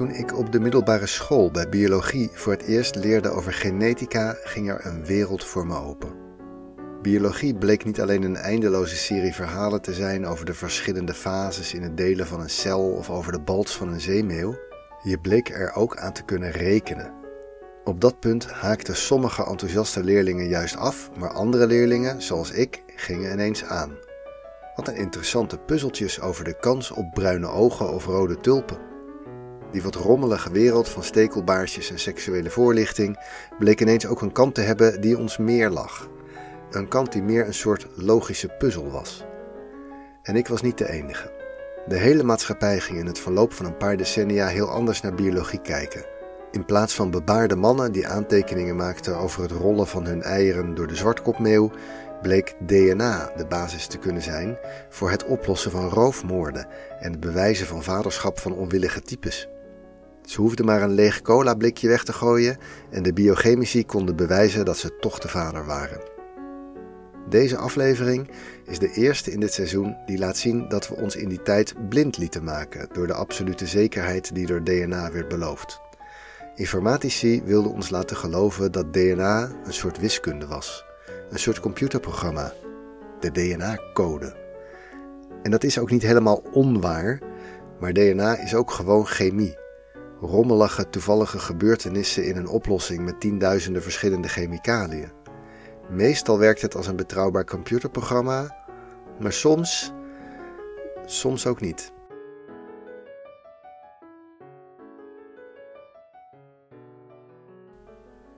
Toen ik op de middelbare school bij biologie voor het eerst leerde over genetica, ging er een wereld voor me open. Biologie bleek niet alleen een eindeloze serie verhalen te zijn over de verschillende fases in het delen van een cel of over de balts van een zeemeeuw, je bleek er ook aan te kunnen rekenen. Op dat punt haakten sommige enthousiaste leerlingen juist af, maar andere leerlingen, zoals ik, gingen ineens aan. Wat een interessante puzzeltjes over de kans op bruine ogen of rode tulpen. Die wat rommelige wereld van stekelbaarsjes en seksuele voorlichting bleek ineens ook een kant te hebben die ons meer lag. Een kant die meer een soort logische puzzel was. En ik was niet de enige. De hele maatschappij ging in het verloop van een paar decennia heel anders naar biologie kijken. In plaats van bebaarde mannen die aantekeningen maakten over het rollen van hun eieren door de zwartkopmeeuw, bleek DNA de basis te kunnen zijn voor het oplossen van roofmoorden en het bewijzen van vaderschap van onwillige types. Ze hoefden maar een leeg cola blikje weg te gooien en de biochemici konden bewijzen dat ze toch de vader waren. Deze aflevering is de eerste in dit seizoen die laat zien dat we ons in die tijd blind lieten maken door de absolute zekerheid die door DNA werd beloofd. Informatici wilden ons laten geloven dat DNA een soort wiskunde was, een soort computerprogramma, de DNA-code. En dat is ook niet helemaal onwaar, maar DNA is ook gewoon chemie rommelige, toevallige gebeurtenissen in een oplossing met tienduizenden verschillende chemicaliën. Meestal werkt het als een betrouwbaar computerprogramma, maar soms, soms ook niet.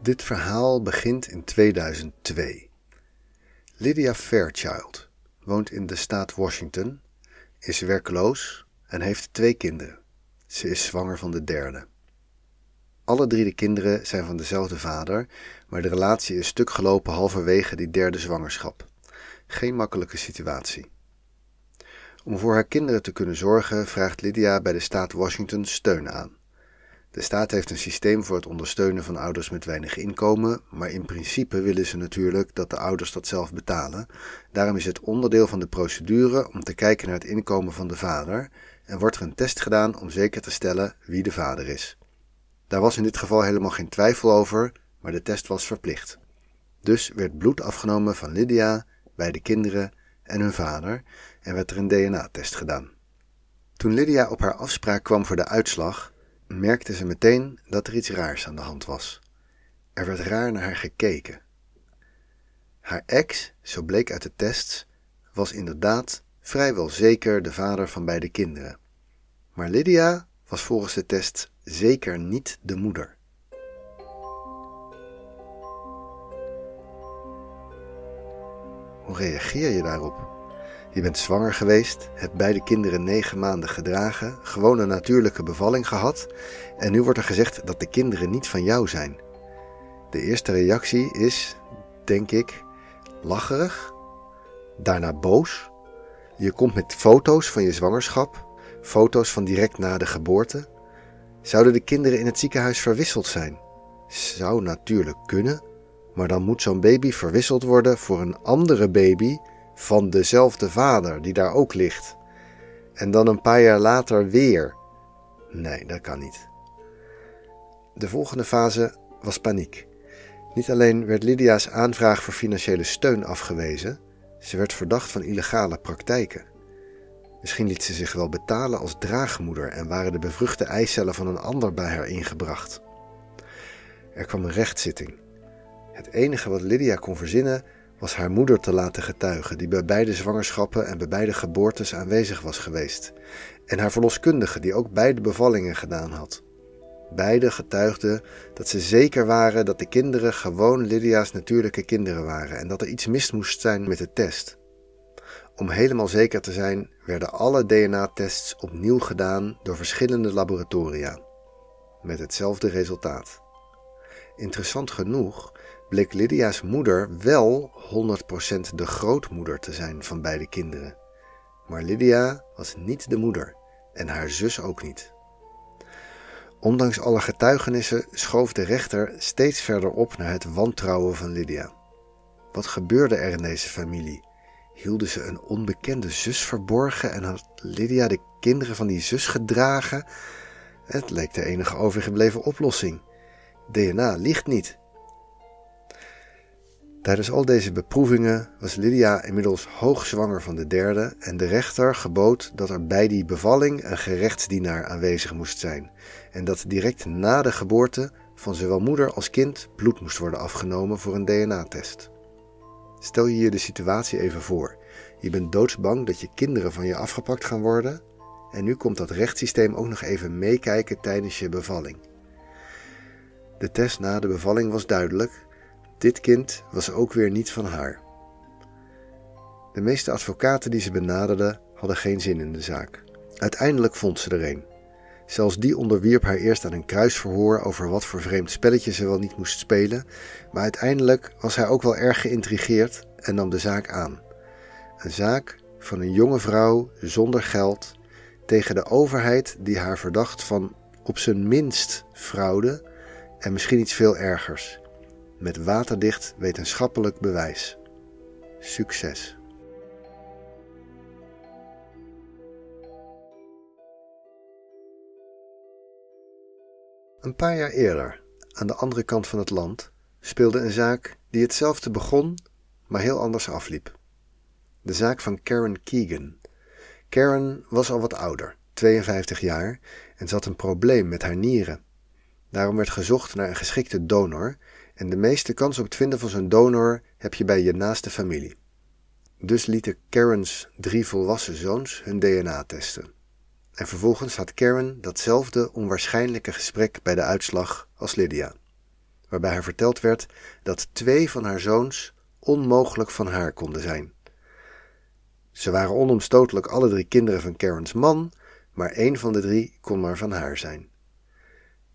Dit verhaal begint in 2002. Lydia Fairchild woont in de staat Washington, is werkloos en heeft twee kinderen. Ze is zwanger van de derde. Alle drie de kinderen zijn van dezelfde vader, maar de relatie is stuk gelopen halverwege die derde zwangerschap. Geen makkelijke situatie. Om voor haar kinderen te kunnen zorgen, vraagt Lydia bij de staat Washington steun aan. De staat heeft een systeem voor het ondersteunen van ouders met weinig inkomen, maar in principe willen ze natuurlijk dat de ouders dat zelf betalen. Daarom is het onderdeel van de procedure om te kijken naar het inkomen van de vader en wordt er een test gedaan om zeker te stellen wie de vader is. Daar was in dit geval helemaal geen twijfel over, maar de test was verplicht. Dus werd bloed afgenomen van Lydia, bij de kinderen en hun vader en werd er een DNA-test gedaan. Toen Lydia op haar afspraak kwam voor de uitslag, merkte ze meteen dat er iets raars aan de hand was. Er werd raar naar haar gekeken. Haar ex, zo bleek uit de tests, was inderdaad vrijwel zeker de vader van beide kinderen. Maar Lydia was volgens de test zeker niet de moeder. Hoe reageer je daarop? Je bent zwanger geweest, hebt beide kinderen negen maanden gedragen, gewoon een natuurlijke bevalling gehad en nu wordt er gezegd dat de kinderen niet van jou zijn. De eerste reactie is, denk ik, lacherig, daarna boos. Je komt met foto's van je zwangerschap, foto's van direct na de geboorte. Zouden de kinderen in het ziekenhuis verwisseld zijn? Zou natuurlijk kunnen, maar dan moet zo'n baby verwisseld worden voor een andere baby van dezelfde vader die daar ook ligt. En dan een paar jaar later weer. Nee, dat kan niet. De volgende fase was paniek. Niet alleen werd Lydia's aanvraag voor financiële steun afgewezen, ze werd verdacht van illegale praktijken. Misschien liet ze zich wel betalen als draagmoeder en waren de bevruchte eicellen van een ander bij haar ingebracht. Er kwam een rechtszitting. Het enige wat Lydia kon verzinnen was haar moeder te laten getuigen, die bij beide zwangerschappen en bij beide geboortes aanwezig was geweest, en haar verloskundige, die ook beide bevallingen gedaan had. Beide getuigden dat ze zeker waren dat de kinderen gewoon Lydia's natuurlijke kinderen waren en dat er iets mis moest zijn met de test. Om helemaal zeker te zijn, werden alle DNA-tests opnieuw gedaan door verschillende laboratoria, met hetzelfde resultaat. Interessant genoeg bleek Lydia's moeder wel 100% de grootmoeder te zijn van beide kinderen. Maar Lydia was niet de moeder en haar zus ook niet. Ondanks alle getuigenissen schoof de rechter steeds verder op naar het wantrouwen van Lydia. Wat gebeurde er in deze familie? Hielden ze een onbekende zus verborgen en had Lydia de kinderen van die zus gedragen? Het leek de enige overgebleven oplossing. DNA liegt niet. Tijdens al deze beproevingen was Lydia inmiddels hoogzwanger van de derde en de rechter gebood dat er bij die bevalling een gerechtsdienaar aanwezig moest zijn en dat direct na de geboorte van zowel moeder als kind bloed moest worden afgenomen voor een DNA-test. Stel je je de situatie even voor. Je bent doodsbang dat je kinderen van je afgepakt gaan worden en nu komt dat rechtssysteem ook nog even meekijken tijdens je bevalling. De test na de bevalling was duidelijk dit kind was ook weer niet van haar. De meeste advocaten die ze benaderden hadden geen zin in de zaak. Uiteindelijk vond ze er een. Zelfs die onderwierp haar eerst aan een kruisverhoor over wat voor vreemd spelletje ze wel niet moest spelen, maar uiteindelijk was hij ook wel erg geïntrigeerd en nam de zaak aan. Een zaak van een jonge vrouw zonder geld tegen de overheid die haar verdacht van op zijn minst fraude en misschien iets veel ergers met waterdicht wetenschappelijk bewijs. Succes! Een paar jaar eerder, aan de andere kant van het land, speelde een zaak die hetzelfde begon, maar heel anders afliep. De zaak van Karen Keegan. Karen was al wat ouder, 52 jaar, en zat een probleem met haar nieren. Daarom werd gezocht naar een geschikte donor en de meeste kans op het vinden van zo'n donor heb je bij je naaste familie. Dus lieten Karen's drie volwassen zoons hun DNA testen. En vervolgens had Karen datzelfde onwaarschijnlijke gesprek bij de uitslag als Lydia, waarbij haar verteld werd dat twee van haar zoons onmogelijk van haar konden zijn. Ze waren onomstotelijk alle drie kinderen van Karen's man, maar één van de drie kon maar van haar zijn.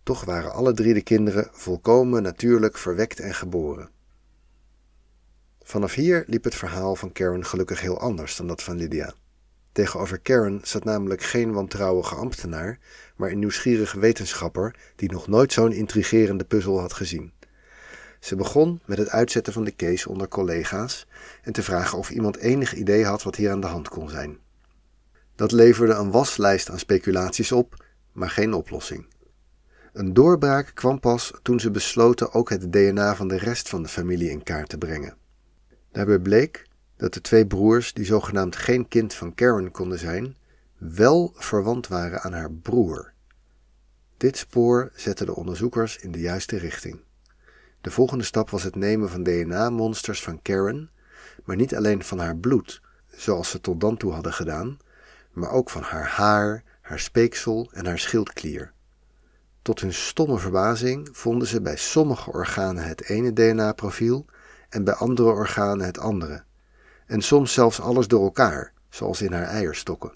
Toch waren alle drie de kinderen volkomen natuurlijk verwekt en geboren. Vanaf hier liep het verhaal van Karen gelukkig heel anders dan dat van Lydia. Tegenover Karen zat namelijk geen wantrouwige ambtenaar, maar een nieuwsgierige wetenschapper die nog nooit zo'n intrigerende puzzel had gezien. Ze begon met het uitzetten van de case onder collega's en te vragen of iemand enig idee had wat hier aan de hand kon zijn. Dat leverde een waslijst aan speculaties op, maar geen oplossing. Een doorbraak kwam pas toen ze besloten ook het DNA van de rest van de familie in kaart te brengen. Daarbij bleek dat de twee broers, die zogenaamd geen kind van Karen konden zijn, wel verwant waren aan haar broer. Dit spoor zette de onderzoekers in de juiste richting. De volgende stap was het nemen van DNA-monsters van Karen, maar niet alleen van haar bloed, zoals ze tot dan toe hadden gedaan, maar ook van haar haar, haar speeksel en haar schildklier. Tot hun stomme verbazing vonden ze bij sommige organen het ene DNA-profiel en bij andere organen het andere. En soms zelfs alles door elkaar, zoals in haar eierstokken.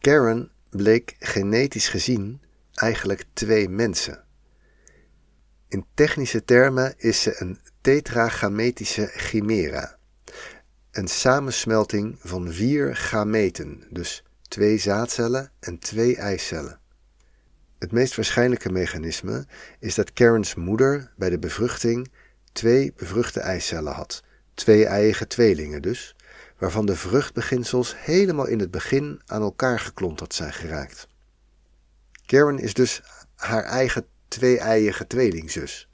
Karen bleek genetisch gezien eigenlijk twee mensen. In technische termen is ze een tetragametische chimera. Een samensmelting van vier gameten, dus twee zaadcellen en twee eicellen. Het meest waarschijnlijke mechanisme is dat Karen's moeder bij de bevruchting twee bevruchte eicellen had, twee eigen tweelingen dus, waarvan de vruchtbeginsels helemaal in het begin aan elkaar geklonterd zijn geraakt. Karen is dus haar eigen twee-eiige tweelingzus.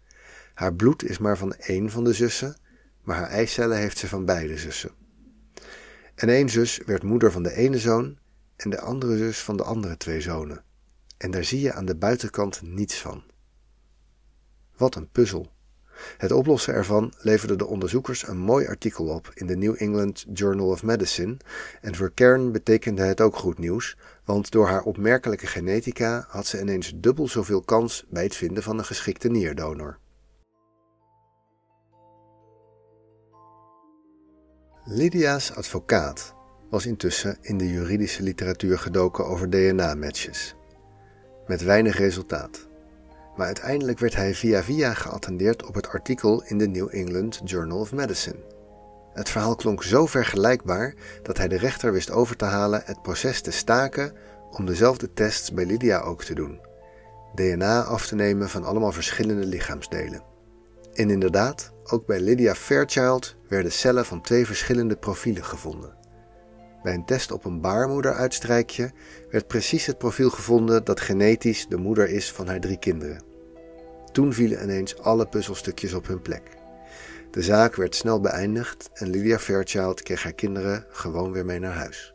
Haar bloed is maar van één van de zussen, maar haar eicellen heeft ze van beide zussen. En één zus werd moeder van de ene zoon en de andere zus van de andere twee zonen en daar zie je aan de buitenkant niets van. Wat een puzzel. Het oplossen ervan leverde de onderzoekers een mooi artikel op in de New England Journal of Medicine en voor Karen betekende het ook goed nieuws, want door haar opmerkelijke genetica had ze ineens dubbel zoveel kans bij het vinden van een geschikte nierdonor. Lydia's advocaat was intussen in de juridische literatuur gedoken over DNA-matches met weinig resultaat. Maar uiteindelijk werd hij via via geattendeerd op het artikel in de New England Journal of Medicine. Het verhaal klonk zo vergelijkbaar dat hij de rechter wist over te halen het proces te staken om dezelfde tests bij Lydia ook te doen. DNA af te nemen van allemaal verschillende lichaamsdelen. En inderdaad, ook bij Lydia Fairchild werden cellen van twee verschillende profielen gevonden. Bij een test op een baarmoederuitstrijkje werd precies het profiel gevonden dat genetisch de moeder is van haar drie kinderen. Toen vielen ineens alle puzzelstukjes op hun plek. De zaak werd snel beëindigd en Lydia Fairchild kreeg haar kinderen gewoon weer mee naar huis.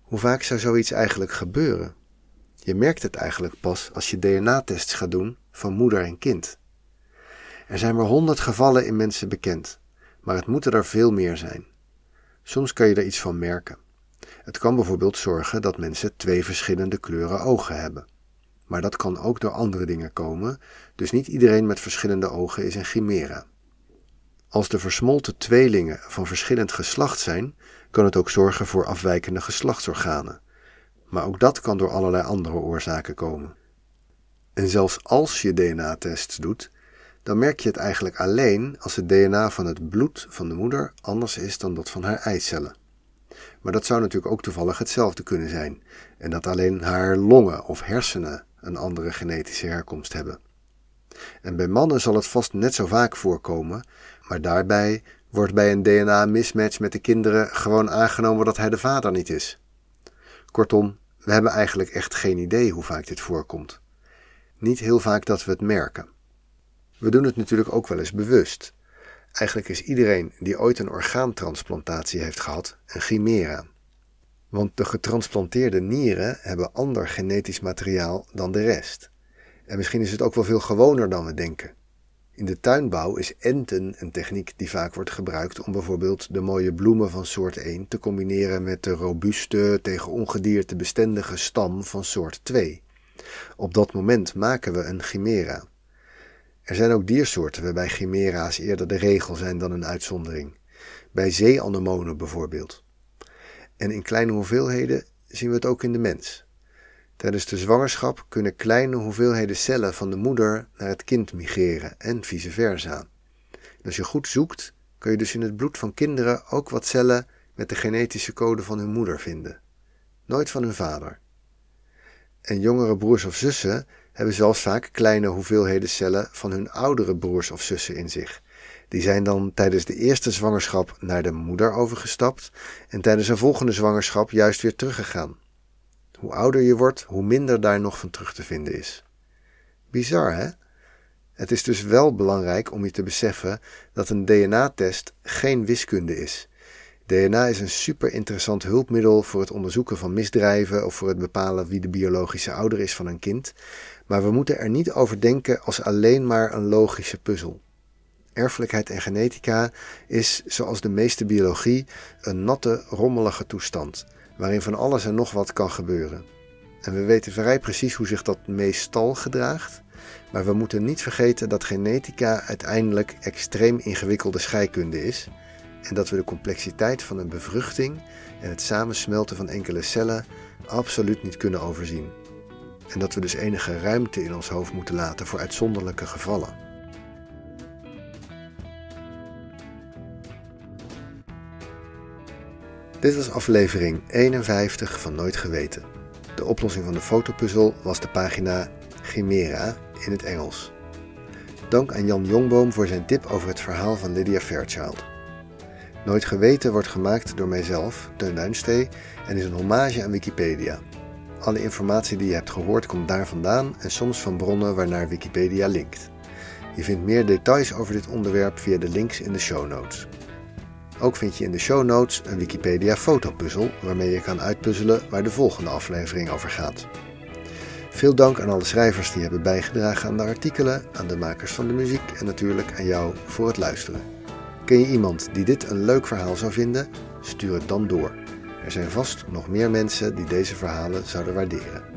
Hoe vaak zou zoiets eigenlijk gebeuren? Je merkt het eigenlijk pas als je DNA-tests gaat doen van moeder en kind. Er zijn maar honderd gevallen in mensen bekend, maar het moeten er veel meer zijn. Soms kan je er iets van merken. Het kan bijvoorbeeld zorgen dat mensen twee verschillende kleuren ogen hebben. Maar dat kan ook door andere dingen komen, dus niet iedereen met verschillende ogen is een chimera. Als de versmolten tweelingen van verschillend geslacht zijn, kan het ook zorgen voor afwijkende geslachtsorganen. Maar ook dat kan door allerlei andere oorzaken komen. En zelfs als je DNA-tests doet, dan merk je het eigenlijk alleen als het DNA van het bloed van de moeder anders is dan dat van haar eicellen. Maar dat zou natuurlijk ook toevallig hetzelfde kunnen zijn, en dat alleen haar longen of hersenen een andere genetische herkomst hebben. En bij mannen zal het vast net zo vaak voorkomen, maar daarbij wordt bij een DNA-mismatch met de kinderen gewoon aangenomen dat hij de vader niet is. Kortom, we hebben eigenlijk echt geen idee hoe vaak dit voorkomt. Niet heel vaak dat we het merken. We doen het natuurlijk ook wel eens bewust. Eigenlijk is iedereen die ooit een orgaantransplantatie heeft gehad een chimera. Want de getransplanteerde nieren hebben ander genetisch materiaal dan de rest. En misschien is het ook wel veel gewoner dan we denken. In de tuinbouw is enten een techniek die vaak wordt gebruikt om bijvoorbeeld de mooie bloemen van soort 1 te combineren met de robuuste, tegen ongedierte bestendige stam van soort 2. Op dat moment maken we een chimera. Er zijn ook diersoorten waarbij chimera's eerder de regel zijn dan een uitzondering. Bij zeeanemonen bijvoorbeeld. En in kleine hoeveelheden zien we het ook in de mens. Tijdens de zwangerschap kunnen kleine hoeveelheden cellen van de moeder naar het kind migreren en vice versa. Als je goed zoekt, kun je dus in het bloed van kinderen ook wat cellen met de genetische code van hun moeder vinden. Nooit van hun vader. En jongere broers of zussen hebben zelfs vaak kleine hoeveelheden cellen van hun oudere broers of zussen in zich. Die zijn dan tijdens de eerste zwangerschap naar de moeder overgestapt en tijdens een volgende zwangerschap juist weer teruggegaan. Hoe ouder je wordt, hoe minder daar nog van terug te vinden is. Bizar, hè? Het is dus wel belangrijk om je te beseffen dat een DNA-test geen wiskunde is. DNA is een super interessant hulpmiddel voor het onderzoeken van misdrijven of voor het bepalen wie de biologische ouder is van een kind, maar we moeten er niet over denken als alleen maar een logische puzzel. Erfelijkheid en genetica is, zoals de meeste biologie, een natte, rommelige toestand waarin van alles en nog wat kan gebeuren. En we weten vrij precies hoe zich dat meestal gedraagt, maar we moeten niet vergeten dat genetica uiteindelijk extreem ingewikkelde scheikunde is en dat we de complexiteit van een bevruchting en het samensmelten van enkele cellen absoluut niet kunnen overzien. En dat we dus enige ruimte in ons hoofd moeten laten voor uitzonderlijke gevallen. Dit was aflevering 51 van Nooit Geweten. De oplossing van de fotopuzzel was de pagina Chimera in het Engels. Dank aan Jan Jongboom voor zijn tip over het verhaal van Lydia Fairchild. Nooit Geweten wordt gemaakt door mijzelf, Teun Duinstee, en is een hommage aan Wikipedia. Alle informatie die je hebt gehoord komt daar vandaan en soms van bronnen waarnaar Wikipedia linkt. Je vindt meer details over dit onderwerp via de links in de show notes. Ook vind je in de show notes een Wikipedia fotopuzzel waarmee je kan uitpuzzelen waar de volgende aflevering over gaat. Veel dank aan alle schrijvers die hebben bijgedragen aan de artikelen, aan de makers van de muziek en natuurlijk aan jou voor het luisteren. Ken je iemand die dit een leuk verhaal zou vinden? Stuur het dan door. Er zijn vast nog meer mensen die deze verhalen zouden waarderen.